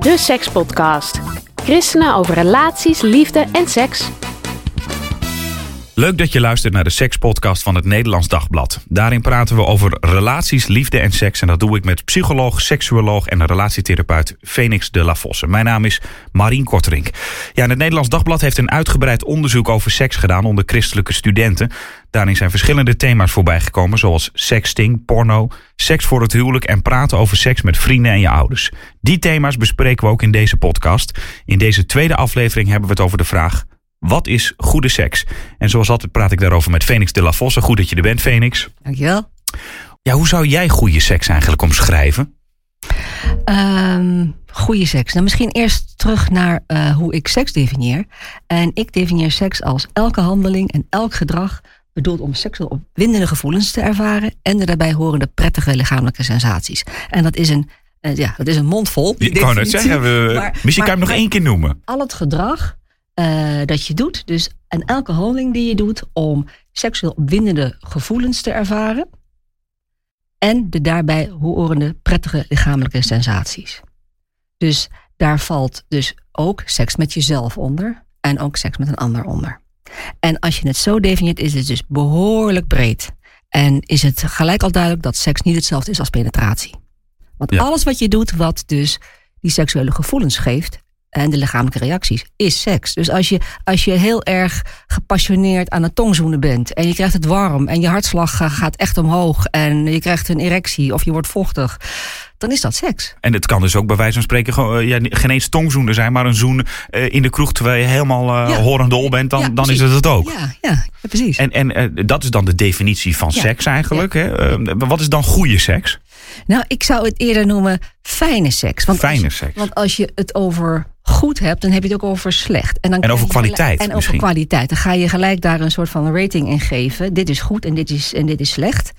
De Sekspodcast. Christenen over relaties, liefde en seks. Leuk dat je luistert naar de sekspodcast van het Nederlands Dagblad. Daarin praten we over relaties, liefde en seks. En dat doe ik met psycholoog, seksuoloog en relatietherapeut Phoenix de la Vosse. Mijn naam is Marien Korterink. Ja, het Nederlands Dagblad heeft een uitgebreid onderzoek over seks gedaan onder christelijke studenten. Daarin zijn verschillende thema's voorbijgekomen, zoals sexting, porno, seks voor het huwelijk en praten over seks met vrienden en je ouders. Die thema's bespreken we ook in deze podcast. In deze tweede aflevering hebben we het over de vraag: wat is goede seks? En zoals altijd praat ik daarover met Phoenix de la Vosse. Goed dat je er bent, Phoenix. Dankjewel. Ja, hoe zou jij goede seks eigenlijk omschrijven? Um, goede seks. Nou, misschien eerst terug naar uh, hoe ik seks definieer. En ik definieer seks als elke handeling en elk gedrag bedoeld om seksueel opwindende gevoelens te ervaren en de daarbij horende prettige lichamelijke sensaties. En dat is een, uh, ja, dat is een mondvol. Ik kan het zeggen, we, maar, misschien kan je hem nog één keer noemen. Al het gedrag uh, dat je doet, dus en elke handeling die je doet om seksueel opwindende gevoelens te ervaren en de daarbij horende prettige lichamelijke sensaties. Dus daar valt dus ook seks met jezelf onder en ook seks met een ander onder. En als je het zo definieert, is het dus behoorlijk breed. En is het gelijk al duidelijk dat seks niet hetzelfde is als penetratie. Want ja. alles wat je doet, wat dus die seksuele gevoelens geeft en de lichamelijke reacties, is seks. Dus als je, als je heel erg gepassioneerd aan het tongzoenen bent en je krijgt het warm en je hartslag gaat echt omhoog en je krijgt een erectie of je wordt vochtig dan is dat seks. En het kan dus ook bij wijze van spreken gewoon, ja, geen eens tongzoenen zijn, maar een zoen uh, in de kroeg terwijl je helemaal uh, ja. horendol bent, dan, ja, dan is het het ook. Ja, ja, precies. En, en uh, dat is dan de definitie van seks eigenlijk. Hè? wat is dan goede seks? Nou, ik zou het eerder noemen fijne seks. Want fijne als, seks. Want als je het over goed hebt, dan heb je het ook over slecht. En, dan en over kwaliteit. En over kwaliteit. Dan ga je gelijk daar een soort van rating in geven. Dit is goed en dit is, en dit is slecht.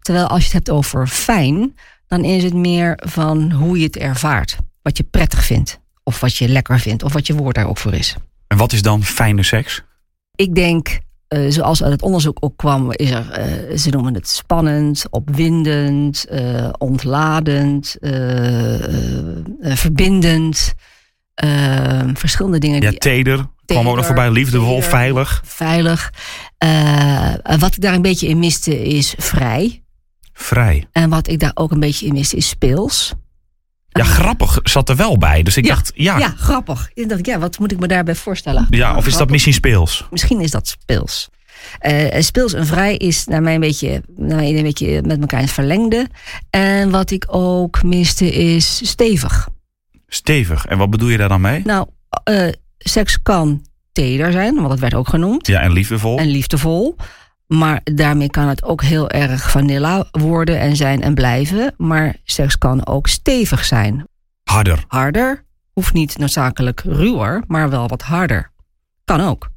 Terwijl als je het hebt over fijn, dan is het meer van hoe je het ervaart. Wat je prettig vindt, of wat je lekker vindt, of wat je woord daar ook voor is. En wat is dan fijne seks? Ik denk, uh, zoals uit het onderzoek ook kwam, is er, uh, ze noemen het spannend, opwindend, uh, ontladend, verbindend. Verschillende dingen. Ja, teder. teder kwam ook nog voorbij. Liefdevol, teder, veilig. Veilig. wat ik daar een beetje in miste is vrij. Vrij. En wat ik daar ook een beetje in mis is speels. Ja, uh, grappig zat er wel bij. Dus ik ja, dacht, ja. Ja, grappig. Ik dacht, ja, wat moet ik me daarbij voorstellen? Ja, of grappig. is dat misschien speels? Misschien is dat speels. Uh, speels en vrij is naar mij een beetje, naar mij een beetje met elkaar in het verlengde. En wat ik ook miste is stevig. Stevig. En wat bedoel je daar dan mee? Nou, uh, seks kan teder zijn, want dat werd ook genoemd. Ja, en liefdevol. En liefdevol. Maar daarmee kan het ook heel erg vanilla worden en zijn en blijven. Maar seks kan ook stevig zijn. Harder. Harder. Hoeft niet noodzakelijk ruwer, maar wel wat harder. Kan ook.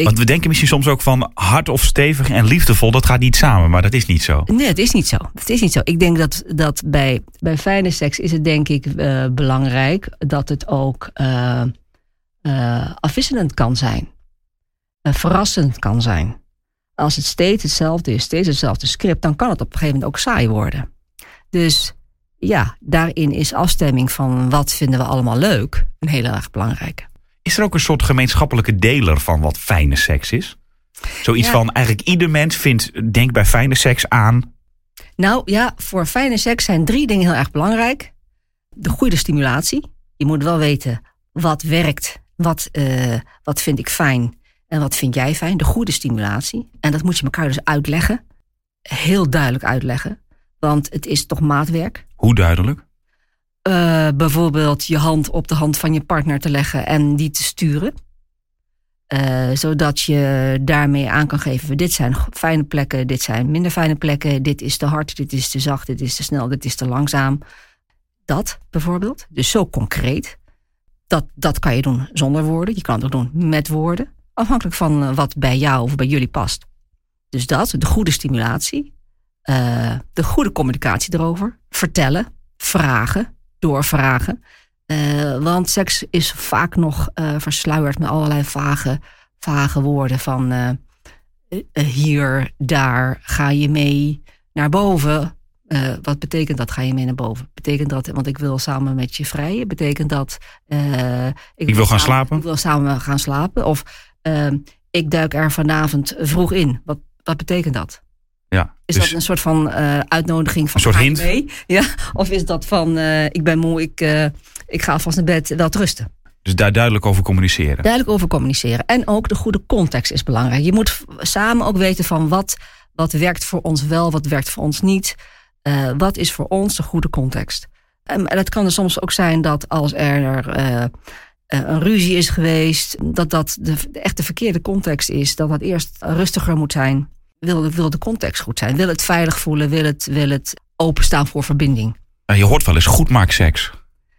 Ik... Want we denken misschien soms ook van hard of stevig en liefdevol, dat gaat niet samen, maar dat is niet zo. Nee, het is niet zo. Het is niet zo. Ik denk dat, dat bij, bij fijne seks is het denk ik uh, belangrijk dat het ook uh, uh, afwisselend kan zijn. verrassend kan zijn als het steeds hetzelfde is, steeds hetzelfde script, dan kan het op een gegeven moment ook saai worden. Dus ja, daarin is afstemming van wat vinden we allemaal leuk een heel erg belangrijke. Is er ook een soort gemeenschappelijke deler van wat fijne seks is? Zoiets ja. van eigenlijk ieder mens vindt, denk bij fijne seks aan. Nou ja, voor fijne seks zijn drie dingen heel erg belangrijk. De goede stimulatie. Je moet wel weten wat werkt, wat, uh, wat vind ik fijn en wat vind jij fijn? De goede stimulatie. En dat moet je elkaar dus uitleggen. Heel duidelijk uitleggen. Want het is toch maatwerk. Hoe duidelijk? Uh, bijvoorbeeld je hand op de hand van je partner te leggen en die te sturen. Uh, zodat je daarmee aan kan geven: dit zijn fijne plekken, dit zijn minder fijne plekken, dit is te hard, dit is te zacht, dit is te snel, dit is te langzaam. Dat bijvoorbeeld. Dus zo concreet. Dat, dat kan je doen zonder woorden. Je kan het ook doen met woorden. Afhankelijk van eh, wat bij jou of bij jullie past. Dus dat, de goede stimulatie. De goede communicatie erover. Vertellen, vragen, doorvragen. Uh, want seks is vaak nog uh, versluierd met allerlei vage, vage woorden van uh, hier, daar, ga je mee naar boven. wat betekent dat? Ga je mee naar boven? Betekent dat, want ik wil samen met je vrijen? Betekent dat. ik, ik wil gaan samen, slapen? Ik wil samen gaan slapen. Of ik duik er vanavond vroeg in. Wat, wat betekent dat? Ja, is dus dat een soort van uh, uitnodiging van een soort hint? Mee? Ja? Of is dat van uh, ik ben moe, ik, uh, ik ga vast naar bed, wel rusten? Dus daar duidelijk over communiceren. Duidelijk over communiceren. En ook de goede context is belangrijk. Je moet samen ook weten van wat, wat werkt voor ons wel, wat werkt voor ons niet. wat is voor ons de goede context? En het kan er soms ook zijn dat als er een ruzie is geweest, dat dat de, de echte verkeerde context is. Dat dat eerst rustiger moet zijn wil, wil de context goed zijn. Wil het veilig voelen, wil het, wil het openstaan voor verbinding. Je hoort wel eens goedmaakseks.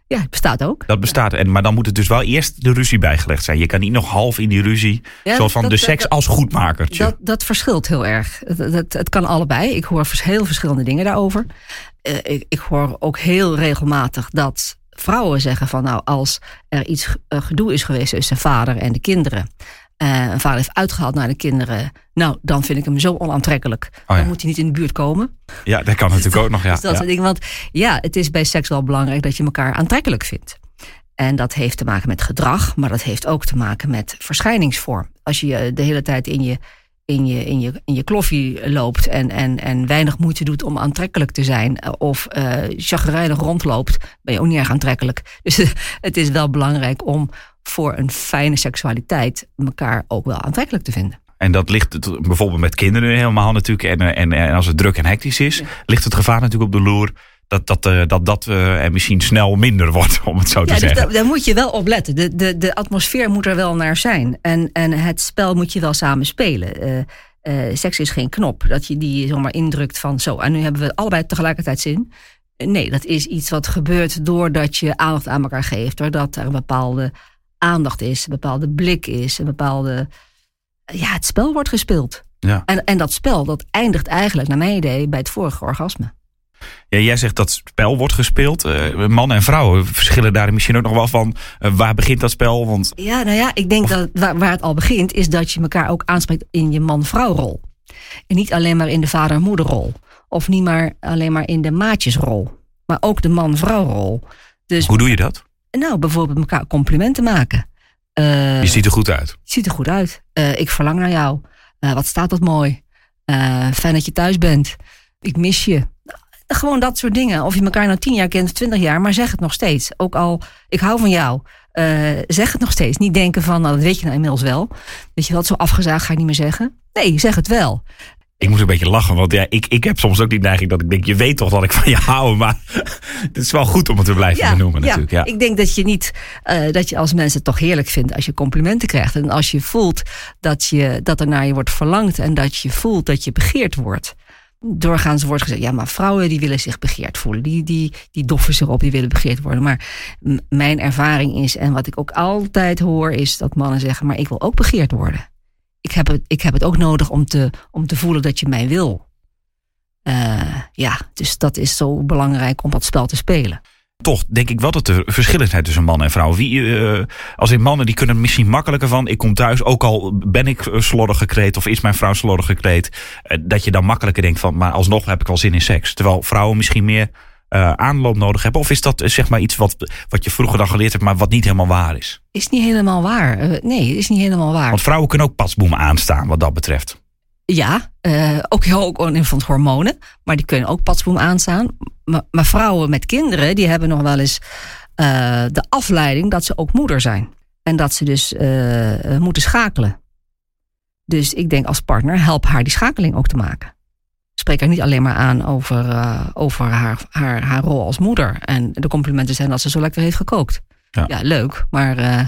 Ja, het bestaat ook. Dat bestaat. En, maar dan moet het dus wel eerst de ruzie bijgelegd zijn. Je kan niet nog half in die ruzie. Ja, zoals van de seks als goedmakertje. Dat, dat verschilt heel erg. Het, het, kan allebei. Ik hoor heel verschillende dingen daarover. Uh, ik, ik hoor ook heel regelmatig dat vrouwen zeggen van nou als er iets uh, gedoe is geweest tussen vader en de kinderen. Uh, een vader heeft uitgehaald naar de kinderen. Nou, dan vind ik hem zo onaantrekkelijk. Oh ja. Dan moet hij niet in de buurt komen. Ja, dat kan natuurlijk ook nog. Ja. Dus dat ja. dingen. Want ja, het is bij seks wel belangrijk dat je elkaar aantrekkelijk vindt. En dat heeft te maken met gedrag, maar dat heeft ook te maken met verschijningsvorm. Als je de hele tijd in je, in je, in je, in je kloffie loopt en, en, en weinig moeite doet om aantrekkelijk te zijn, of uh, chagrijnig rondloopt, ben je ook niet erg aantrekkelijk. Dus het is wel belangrijk om voor een fijne seksualiteit elkaar ook wel aantrekkelijk te vinden. En dat ligt bijvoorbeeld met kinderen helemaal natuurlijk. En, en, en als het druk en hectisch is, ja. ligt het gevaar natuurlijk op de loer dat dat, uh, dat, dat uh, misschien snel minder wordt, om het zo ja, te dus zeggen. Da, daar moet je wel op letten. De, de, de atmosfeer moet er wel naar zijn. En, en het spel moet je wel samen spelen. Uh, seks is geen knop dat je die zomaar indrukt van zo. En nu hebben we allebei tegelijkertijd zin. Nee, dat is iets wat gebeurt doordat je aandacht aan elkaar geeft. Doordat er een bepaalde aandacht is, een bepaalde blik is, een bepaalde. Ja, het spel wordt gespeeld. Ja. En, en dat spel, dat eindigt eigenlijk, naar mijn idee, bij het vorige orgasme. Ja, jij zegt dat spel wordt gespeeld. Uh, mannen en vrouwen verschillen daar misschien ook nog wel van. Uh, waar begint dat spel? Want... Ja, nou ja, ik denk of... dat waar, waar, het al begint, is dat je elkaar ook aanspreekt in je man-vrouwrol. En niet alleen maar in de vader-moederrol. Of niet maar alleen maar in de maatjesrol. Maar ook de man-vrouwrol. Dus, Hoe doe je dat? Nou, bijvoorbeeld elkaar complimenten maken. Uh, je ziet er goed uit. Je ziet er goed uit. Uh, ik verlang naar jou. Uh, wat staat dat mooi. fijn dat je thuis bent. Ik mis je. Gewoon dat soort dingen. Of je elkaar nou tien jaar kent, twintig jaar, maar zeg het nog steeds. Ook al, ik hou van jou. zeg het nog steeds. Niet denken van, nou, dat weet je nou inmiddels wel. Dat je wat zo afgezaagd ga ik niet meer zeggen. Nee, zeg het wel. Ik moet een beetje lachen, want ja, ik, ik heb soms ook die neiging dat ik denk, je weet toch dat ik van je hou, maar het is wel goed om het te blijven ja, benoemen ja. natuurlijk. Ja. Ik denk dat je niet, uh, dat je als mensen het toch heerlijk vindt als je complimenten krijgt. En als je voelt dat, je, dat er naar je wordt verlangd en dat je voelt dat je begeerd wordt. Doorgaans wordt gezegd, ja, maar vrouwen die willen zich begeerd voelen. Die, die, die doffen zich op, die willen begeerd worden. Maar mijn ervaring is, en wat ik ook altijd hoor, is dat mannen zeggen, maar ik wil ook begeerd worden ik heb het, ik heb het ook nodig om te, om te voelen dat je mij wil. Uh, ja, dus dat is zo belangrijk om dat spel te spelen. Toch denk ik wel dat er verschillen zijn tussen man en vrouw. Wie, uh, als in mannen die kunnen misschien makkelijker van. Ik kom thuis, ook al ben ik slordig gekleed of is mijn vrouw slordig gekleed. Dat je dan makkelijker denkt van, maar alsnog heb ik wel zin in seks. Terwijl vrouwen misschien meer uh, aanloop nodig hebben? Of is dat zeg maar iets wat, wat je vroeger dan geleerd hebt, maar wat niet helemaal waar is? Is niet helemaal waar. Uh, nee, is niet helemaal waar. Want vrouwen kunnen ook pasboemen aanstaan wat dat betreft. Ja, uh, ook heel ook van hormonen, maar die kunnen ook patsboom aanstaan. Maar, maar, vrouwen met kinderen, die hebben nog wel eens de afleiding dat ze ook moeder zijn. En dat ze dus moeten schakelen. Dus ik denk als partner, help haar die schakeling ook te maken spreek haar niet alleen maar aan over, uh, over haar, haar, haar rol als moeder. En de complimenten zijn dat ze zo lekker heeft gekookt. Ja, ja leuk, maar... Uh...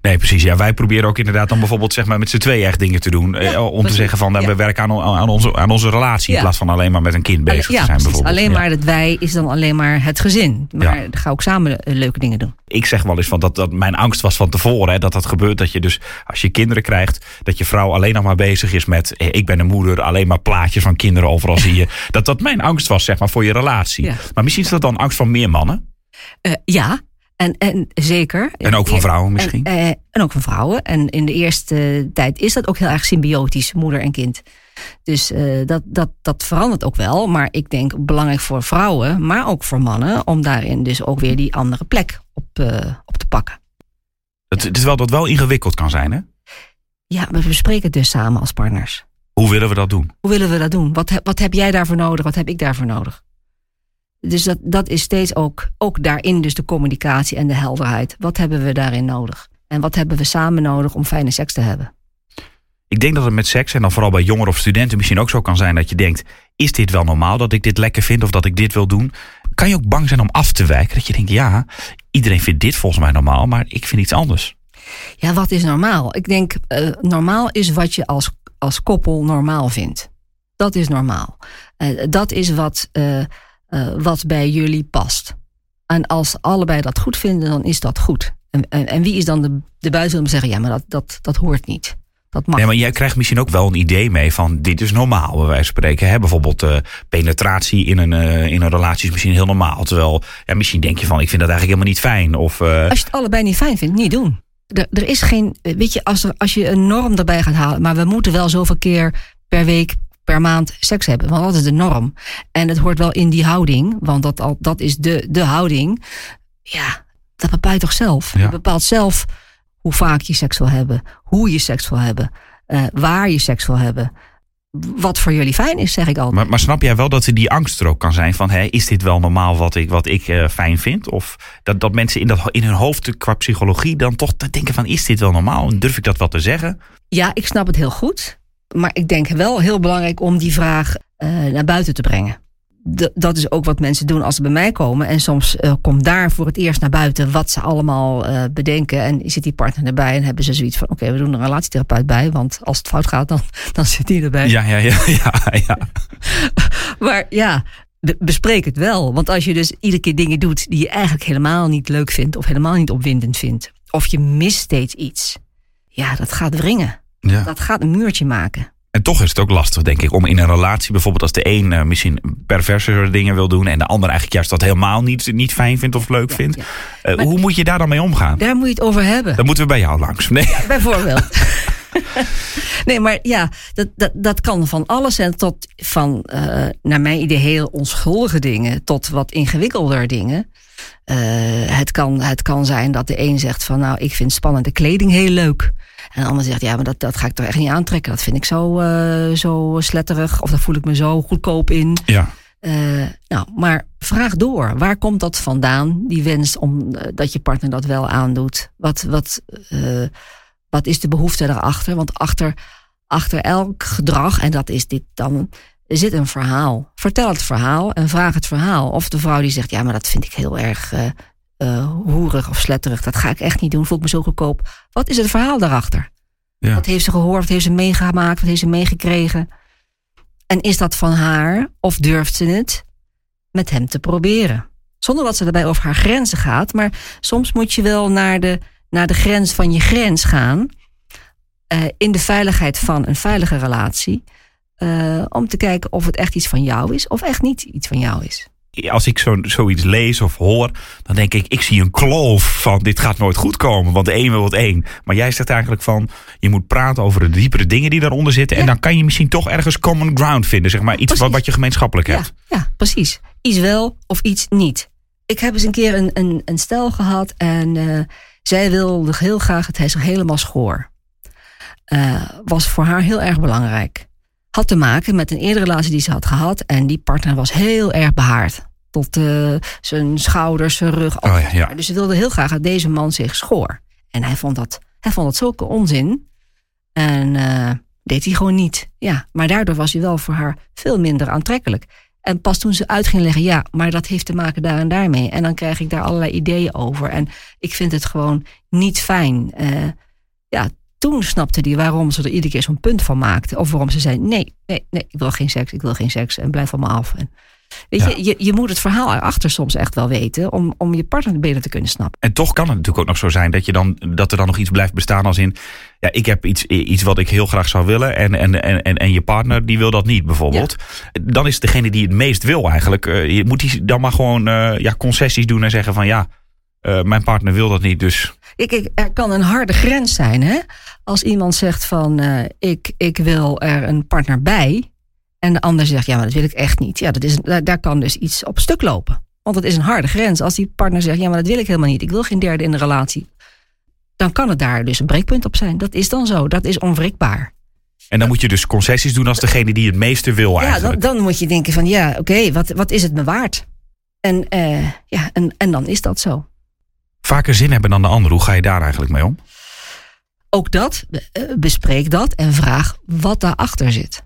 Nee, precies. Ja, wij proberen ook inderdaad dan bijvoorbeeld zeg maar, met z'n twee echt dingen te doen. Ja, om te zeggen van, nou, we werken aan, aan, onze, aan onze relatie... in plaats van alleen maar met een kind bezig te zijn precies. bijvoorbeeld. Alleen maar het wij is dan alleen maar het gezin. Maar ga ook samen leuke dingen doen. Ik zeg wel eens van dat, dat mijn angst was van tevoren. Hè, dat dat gebeurt dat je dus als je kinderen krijgt... dat je vrouw alleen nog maar bezig is met... ik ben een moeder, alleen maar plaatjes van kinderen overal zie je. Dat dat mijn angst was zeg maar voor je relatie. Maar misschien is dat dan angst van meer mannen? Uh, ja, en, en zeker. En ook van vrouwen misschien? En, uh, en, ook van vrouwen. En in de eerste tijd is dat ook heel erg symbiotisch, moeder en kind. Dus uh, dat, dat, dat verandert ook wel. Maar ik denk belangrijk voor vrouwen, maar ook voor mannen, om daarin dus ook weer die andere plek op, op te pakken. Het, is wel dat wel ingewikkeld kan zijn, hè? Ja, we bespreken het dus samen als partners. Hoe willen we dat doen? Hoe willen we dat doen? Wat, wat heb jij daarvoor nodig? Wat heb ik daarvoor nodig? Dus dat, dat is steeds ook, ook daarin dus de communicatie en de helderheid. Wat hebben we daarin nodig? En wat hebben we samen nodig om fijne seks te hebben? Ik denk dat het met seks, en dan vooral bij jongeren of studenten misschien ook zo kan zijn dat je denkt: is dit wel normaal dat ik dit lekker vind of dat ik dit wil doen? Kan je ook bang zijn om af te wijken? Dat je denkt: ja, iedereen vindt dit volgens mij normaal, maar ik vind iets anders. Ja, wat is normaal? Ik denk, uh, normaal is wat je als, als koppel normaal vindt. Dat is normaal. Uh, dat is wat. Uh, uh, wat bij jullie past. En als allebei dat goed vinden, dan is dat goed. En, en, en wie is dan de, de buiten om te zeggen, ja, maar dat, dat, dat hoort niet. Dat mag. Nee, maar jij krijgt misschien ook wel een idee mee van dit is normaal, bij wijze van spreken. Hè? Bijvoorbeeld uh, penetratie in een, uh, in een relatie is misschien heel normaal. Terwijl ja, misschien denk je van ik vind dat eigenlijk helemaal niet fijn. Of, uh... Als je het allebei niet fijn vindt, niet doen. Er, er is geen, weet je, als, er, als je een norm erbij gaat halen, maar we moeten wel zoveel keer per week per maand seks hebben. Want dat is de norm. En het hoort wel in die houding, want dat, al, dat is de, de houding. Ja, dat bepaalt toch zelf. Ja. Je bepaalt zelf hoe vaak je seks wil hebben, hoe je seks wil hebben, uh, waar je seks wil hebben. Wat voor jullie fijn is, zeg ik altijd. Maar, maar snap jij wel dat er die angst er ook kan zijn van... Hé, is dit wel normaal wat ik, wat ik uh, fijn vind? Of dat, dat mensen in, dat, in hun hoofd qua psychologie dan toch denken van... is dit wel normaal? En durf ik dat wel te zeggen? Ja, ik snap het heel goed. Maar ik denk wel heel belangrijk om die vraag uh, naar buiten te brengen. D dat is ook wat mensen doen als ze bij mij komen. En soms uh, komt daar voor het eerst naar buiten wat ze allemaal uh, bedenken. En zit die partner erbij en hebben ze zoiets van: oké, okay, we doen een relatietherapeut bij. Want als het fout gaat, dan, dan zit die erbij. Ja, ja, ja. ja, ja. maar ja, bespreek het wel. Want als je dus iedere keer dingen doet die je eigenlijk helemaal niet leuk vindt. of helemaal niet opwindend vindt. of je mist steeds iets. ja, dat gaat wringen. Ja. Dat gaat een muurtje maken. En toch is het ook lastig, denk ik, om in een relatie bijvoorbeeld als de een uh, misschien perverse dingen wil doen en de ander eigenlijk juist dat helemaal niet, niet fijn vindt of leuk ja, vindt. Ja. Uh, hoe moet je daar dan mee omgaan? Daar moet je het over hebben. Dan moeten we bij jou langs. Nee. Ja, bijvoorbeeld. nee, maar ja, dat, dat, dat kan van alles en tot van, uh, naar mijn idee, heel onschuldige dingen tot wat ingewikkelder dingen. het, kan, het kan zijn dat de een zegt van nou, ik vind spannende kleding heel leuk. En de ander zegt, ja, maar dat, dat ga ik toch echt niet aantrekken. Dat vind ik zo, uh, zo sletterig. Of daar voel ik me zo goedkoop in. Ja. Uh, nou, maar vraag door. Waar komt dat vandaan, die wens om uh, dat je partner dat wel aandoet? Wat, wat, wat is de behoefte daarachter? Want achter, achter elk gedrag, en dat is dit dan, zit een verhaal. Vertel het verhaal en vraag het verhaal. Of de vrouw die zegt, ja, maar dat vind ik heel erg uh, hoerig of sletterig. Dat ga ik echt niet doen. Voelt me zo goedkoop. Wat is het verhaal daarachter? Ja. Wat heeft ze gehoord? Wat heeft ze meegemaakt? Wat heeft ze meegekregen? En is dat van haar? Of durft ze het met hem te proberen? Zonder dat ze daarbij over haar grenzen gaat. Maar soms moet je wel naar de, naar de grens van je grens gaan. Uh, in de veiligheid van een veilige relatie. Uh, om te kijken of het echt iets van jou is. Of echt niet iets van jou is als ik zo, zoiets lees of hoor, dan denk ik, ik zie een kloof van dit gaat nooit goed komen, want de een wil het één. Maar jij zegt eigenlijk van, je moet praten over de diepere dingen die daaronder zitten. Ja. En dan kan je misschien toch ergens common ground vinden, zeg maar. Iets wat, wat je gemeenschappelijk hebt. Ja, precies. Iets wel of iets niet. Ik heb eens een keer een, een, een stel gehad en uh, zij wilde heel graag het huis helemaal schoor. Uh, was voor haar heel erg belangrijk had te maken met een eerdere relatie die ze had gehad. En die partner was heel erg behaard. Tot uh, zijn schouders, zijn rug. Oh, ja, ja. Dus ze wilde heel graag dat deze man zich schoor. En hij vond dat, hij vond dat zulke onzin. En uh, deed hij gewoon niet. Ja, maar daardoor was hij wel voor haar veel minder aantrekkelijk. En pas toen ze uit ging leggen, ja, maar dat heeft te maken daar en daarmee. En dan krijg ik daar allerlei ideeën over. En ik vind het gewoon niet fijn. Uh, ja, toen snapte hij waarom ze er iedere keer zo'n punt van maakte. Of waarom ze zei: nee, nee, nee, ik wil geen seks, ik wil geen seks en blijf van me af. En, weet je, je, je moet het verhaal erachter soms echt wel weten om, om je partner beter te kunnen snappen. En toch kan het natuurlijk ook nog zo zijn dat, je dan, dat er dan nog iets blijft bestaan als in: ja, ik heb iets, iets wat ik heel graag zou willen en, en, en, en, en je partner die wil dat niet bijvoorbeeld. Dan is degene die het meest wil eigenlijk, uh, je moet die dan maar gewoon uh, ja, concessies doen en zeggen van ja. Uh, mijn partner wil dat niet, dus. Ik, ik, er kan een harde grens zijn, hè? Als iemand zegt van uh, ik, ik wil er een partner bij. En de ander zegt ja, maar dat wil ik echt niet. Ja, dat is, daar, daar kan dus iets op stuk lopen. Want het is een harde grens. Als die partner zegt ja, maar dat wil ik helemaal niet. Ik wil geen derde in de relatie. Dan kan het daar dus een breekpunt op zijn. Dat is dan zo. Dat is onwrikbaar. En dan moet je dus concessies doen als degene die het meeste wil eigenlijk. Ja, dan, dan moet je denken van ja, oké, okay, wat, wat is het me waard? En, uh, ja, en, en dan is dat zo. Vaker zin hebben dan de ander. Hoe ga je daar eigenlijk mee om? ook dat, bespreek dat en vraag wat daarachter zit.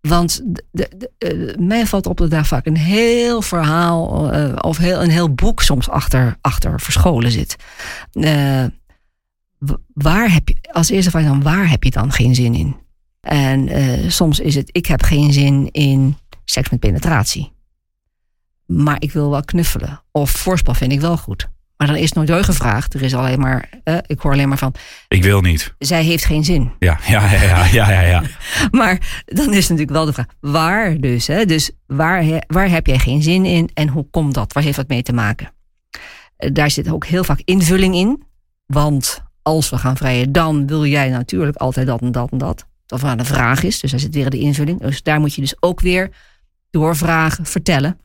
Want de, de, mij valt op dat daar vaak een heel verhaal uh, of heel, een heel boek soms achter, achter verscholen zit. Waar heb je, als eerste vraag dan, waar heb je dan geen zin in? En soms is het, ik heb geen zin in seks met penetratie. Maar ik wil wel knuffelen. Of voorspel vind ik wel goed. Maar dan is nooit gevraagd. Er is alleen maar, uh, ik hoor alleen maar van. Ik wil niet. Zij heeft geen zin. Ja, ja, ja, ja, ja, ja. ja. maar dan is natuurlijk wel de vraag, waar dus? Hè? Dus waar, waar heb jij geen zin in en hoe komt dat? Waar heeft dat mee te maken? Uh, daar zit ook heel vaak invulling in. Want als we gaan vrijen, dan wil jij natuurlijk altijd dat en dat en dat. Dat waar de vraag is. Dus daar zit weer de invulling. Dus daar moet je dus ook weer doorvragen, vertellen.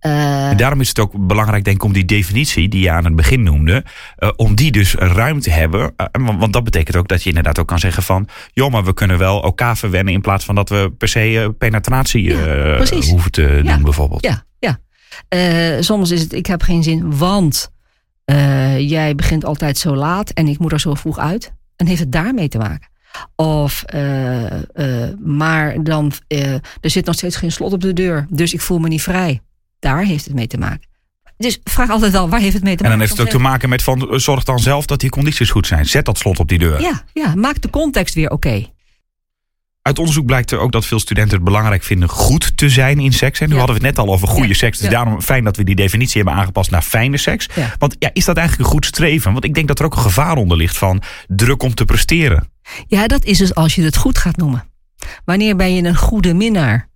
Uh, daarom is het ook belangrijk, denk ik, om die definitie die je aan het begin noemde, uh, om die dus ruim te hebben. Uh, want dat betekent ook dat je inderdaad ook kan zeggen van, joh, maar we kunnen wel elkaar verwennen in plaats van dat we per se penetratie ja, hoeven te ja, doen, bijvoorbeeld. Ja, ja. soms is het, ik heb geen zin, want jij begint altijd zo laat en ik moet er zo vroeg uit. En heeft het daarmee te maken? Of, maar dan, er zit nog steeds geen slot op de deur, dus ik voel me niet vrij daar heeft het mee te maken. Dus vraag altijd wel, waar heeft het mee te maken? En dan heeft het ook te maken met van, zorg dan zelf dat die condities goed zijn. Zet dat slot op die deur. Ja, ja maak de context weer oké. Okay. Uit onderzoek blijkt er ook dat veel studenten het belangrijk vinden goed te zijn in seks. En nu ja. hadden we het net al over goede ja. seks. Dus ja. daarom fijn dat we die definitie hebben aangepast naar fijne seks. Want ja, is dat eigenlijk een goed streven? Want ik denk dat er ook een gevaar onder ligt van druk om te presteren. Ja, dat is dus als je het goed gaat noemen. Wanneer ben je een goede minnaar?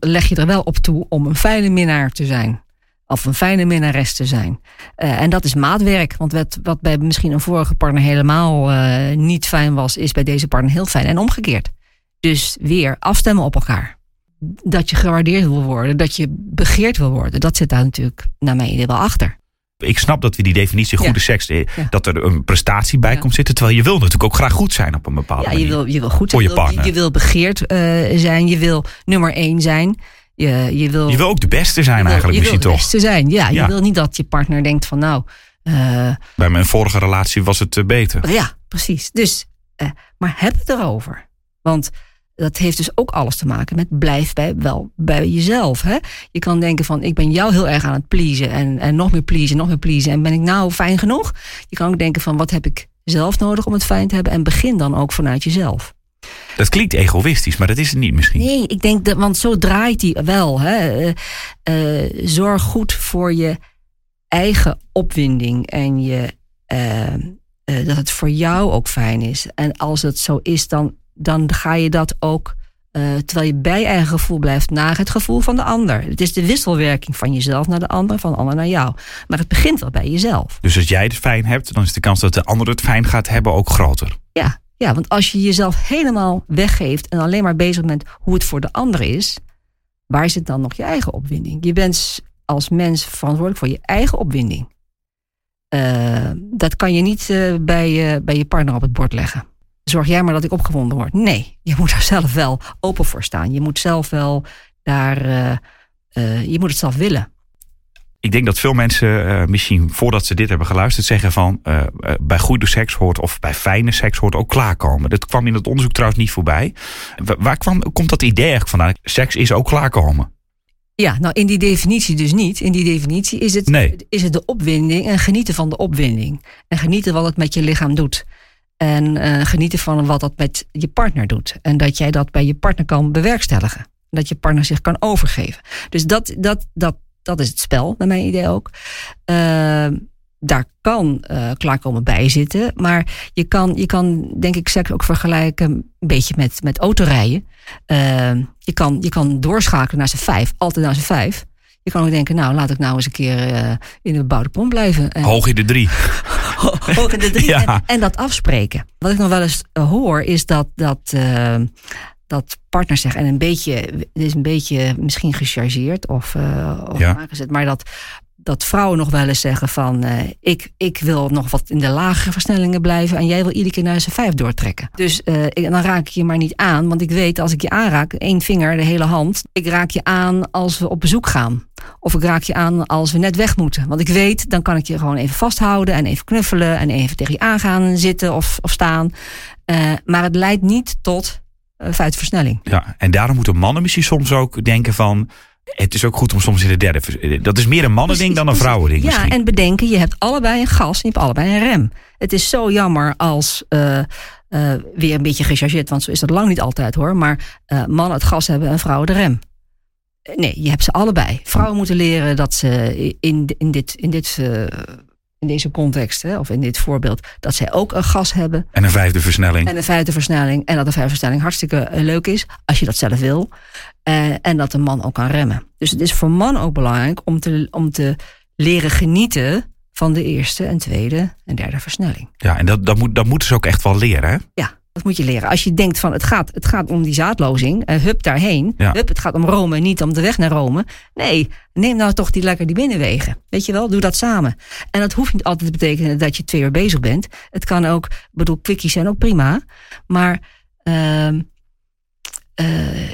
Leg je er wel op toe om een fijne minnaar te zijn. Of een fijne minnares te zijn. Uh, en dat is maatwerk. Want wat, wat bij misschien een vorige partner helemaal uh, niet fijn was, is bij deze partner heel fijn. En omgekeerd. Dus weer afstemmen op elkaar. Dat je gewaardeerd wil worden, dat je begeerd wil worden. Dat zit daar natuurlijk, naar mijn idee, wel achter ik snap dat we die definitie goede ja. seks, eh, dat er een prestatie bij komt zitten. Terwijl je wil natuurlijk ook graag goed zijn op een bepaalde ja, manier. Je wil, je wil goed zijn. Voor je partner. Je, wil begeerd uh, zijn. Je wil nummer één zijn. Je, je, wil, je wil ook de beste zijn eigenlijk je misschien wil toch? de beste zijn, ja. Je wil niet dat je partner denkt van nou... Uh, bij mijn vorige relatie was het beter. Ja, precies. Dus, maar heb het erover. Want dat heeft dus ook alles te maken met blijf bij, wel bij jezelf. Hè? Je kan denken van ik ben jou heel erg aan het pleasen en, en nog meer pleasen, nog meer pleasen. En ben ik nou fijn genoeg? Je kan ook denken van wat heb ik zelf nodig om het fijn te hebben? En begin dan ook vanuit jezelf. Dat klinkt egoïstisch, maar dat is het niet misschien. Nee, ik denk dat, want zo draait hij wel. Hè? Uh, uh, zorg goed voor je eigen opwinding en je, uh, dat het voor jou ook fijn is. En als het zo is, dan dan ga je dat ook, uh, terwijl je bij eigen gevoel blijft, naar het gevoel van de ander. Het is de wisselwerking van jezelf naar de ander, van de ander naar jou. Maar het begint wel bij jezelf. Dus als jij het fijn hebt, dan is de kans dat de ander het fijn gaat hebben ook groter. Ja, ja want als je jezelf helemaal weggeeft en alleen maar bezig bent hoe het voor de ander is, waar zit dan nog je eigen opwinding? Je bent als mens verantwoordelijk voor je eigen opwinding. Uh, dat kan je niet uh, bij, uh, bij je partner op het bord leggen zorg jij maar dat ik opgewonden word. Nee, je moet daar zelf wel open voor staan. Je moet zelf wel daar, uh, uh, je moet het zelf willen. Ik denk dat veel mensen uh, misschien voordat ze dit hebben geluisterd zeggen van bij goede seks hoort of bij fijne seks hoort ook klaarkomen. Dat kwam in het onderzoek trouwens niet voorbij. Waar kwam, komt dat idee eigenlijk vandaan? Seks is ook klaarkomen. Ja, nou in die definitie dus niet. In die definitie is het, Nee. is het de opwinding en genieten van de opwinding. En genieten wat het met je lichaam doet. En eh, genieten van wat dat met je partner doet. En dat jij dat bij je partner kan bewerkstelligen. Dat je partner zich kan overgeven. Dus dat, dat, dat, dat is het spel, naar mijn idee ook. Eh, daar kan eh, klaarkomen bij zitten. Maar je kan, je kan denk ik seks ook vergelijken een beetje met, met autorijden. Eh, je, kan, je kan doorschakelen naar z'n vijf, altijd naar z'n vijf. Je kan ook denken, nou laat ik nou eens een keer eh, in de bebouwde kom blijven. En, Hoog in de drie. hoog in de drie. Ja. En, en dat afspreken. Wat ik nog wel eens eh, hoor, is dat, dat, eh, dat partners zeggen, en een beetje, het is een beetje misschien gechargeerd of, of Ja. aangezet, maar dat, dat vrouwen nog wel eens zeggen van, eh, ik, ik wil nog wat in de lagere versnellingen blijven en jij wil iedere keer naar z'n vijf doortrekken. Dus eh, ik, dan raak ik je maar niet aan, want ik weet als ik je aanraak, één vinger, de hele hand, ik raak je aan als we op bezoek gaan. Of ik raak je aan als we net weg moeten. Want ik weet, dan kan ik je gewoon even vasthouden en even knuffelen en even tegen je aangaan zitten of, of staan. Eh, maar het leidt niet tot uh, versnelling. Ja, en daarom moeten mannen misschien soms ook denken van... Het is ook goed om soms in de derde... vers- Dat is meer een mannending dan een vrouwending Ja, misschien. en bedenken, je hebt allebei een gas en je hebt allebei een rem. Het is zo jammer als, uh, uh, weer een beetje gechargeerd, want zo is dat lang niet altijd hoor. Maar uh, mannen het gas hebben en vrouwen de rem. Nee, je hebt ze allebei. Vrouwen moeten leren dat ze in, in, dit, in, dit, in deze context, hè, of in dit voorbeeld, dat zij ook een gas hebben. En een vijfde versnelling. En een vijfde versnelling. En dat de vijfde versnelling hartstikke eh, leuk is, als je dat zelf wil. Uh, en dat de man ook kan remmen. Dus het is voor man ook belangrijk om te, om te leren genieten van de eerste en tweede en derde versnelling. Ja, en dat, dat, moet, dat moeten ze ook echt wel leren, hè? Ja, dat moet je leren. Als je denkt van het gaat, het gaat om die zaadlozing, uh, hup daarheen. Ja. Hup, het gaat om Rome, niet om de weg naar Rome. Nee, neem nou toch die lekker die binnenwegen. Weet je wel, doe dat samen. En dat hoeft niet altijd te betekenen dat je twee uur bezig bent. Het kan ook, bedoel, quickies zijn ook prima. Maar uh, uh,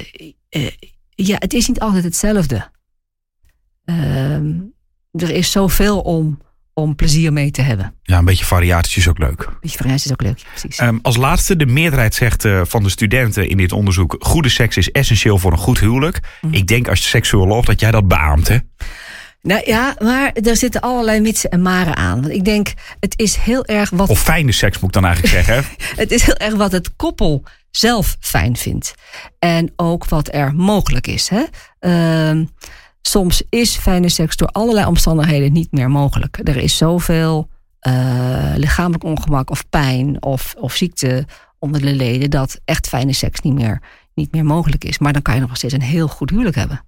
uh, ja, het is niet altijd hetzelfde. Ehm, er is zoveel om, om plezier mee te hebben. Ja, een beetje variatie is ook leuk. Een beetje variatie is ook leuk, precies. Um, als laatste, de meerderheid zegt uh, van de studenten in dit onderzoek... goede seks is essentieel voor een goed huwelijk. Mm. Ik denk als seksuoloog dat jij dat beaamt, hè? Nou ja, maar er zitten allerlei mitsen en maren aan. Want ik denk, het is heel erg wat... Of fijne seks moet ik dan eigenlijk zeggen, het is heel erg wat het koppel zelf fijn vindt. En ook wat er mogelijk is, hè? Uh, soms is fijne seks door allerlei omstandigheden niet meer mogelijk. Er is zoveel uh, lichamelijk ongemak of pijn of, of ziekte onder de leden... dat echt fijne seks niet meer, niet meer mogelijk is. Maar dan kan je nog steeds een heel goed huwelijk hebben.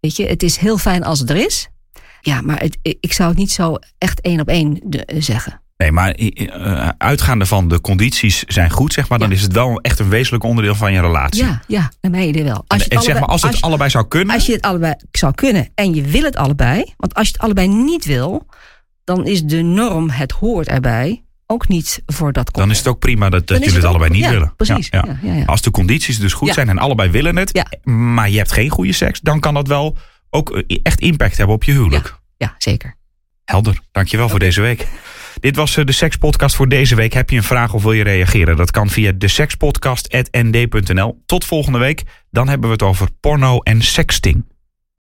Weet je, het is heel fijn als het er is. Ja, maar het, ik zou het niet zo echt één op één zeggen. Nee, maar uh, uitgaande van de condities zijn goed, zeg maar, dan is het wel echt een wezenlijk onderdeel van je relatie. Ja, ja naar mijn idee wel. Als en, en zeg maar, als het je, allebei zou kunnen. Als je het allebei zou kunnen en je wil het allebei, want als je het allebei niet wil, dan is de norm, het hoort erbij, ook niet voor dat koppel. Dan is het ook prima dat, dat jullie het, allebei niet ja, willen. Precies. Ja, ja. Als de condities dus goed zijn en allebei willen het, maar je hebt geen goede seks, dan kan dat wel ook eh, echt impact hebben op je huwelijk. Ja, zeker. Helder, dankjewel okay. voor deze week. Dit was de Sekspodcast voor deze week. Heb je een vraag of wil je reageren? Dat kan via de sekspodcast.nd.nl. Tot volgende week. Dan hebben we het over porno en sexting.